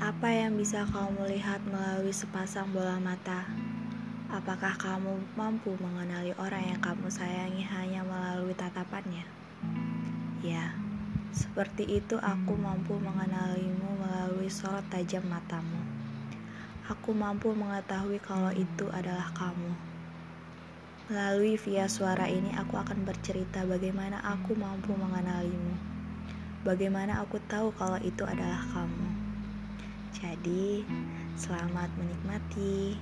Apa yang bisa kamu lihat melalui sepasang bola mata? Apakah kamu mampu mengenali orang yang kamu sayangi hanya melalui tatapannya? Ya, seperti itu aku mampu mengenalimu melalui sorot tajam matamu. Aku mampu mengetahui kalau itu adalah kamu. Melalui via suara ini aku akan bercerita bagaimana aku mampu mengenalimu. Bagaimana aku tahu kalau itu adalah kamu. Jadi, selamat menikmati.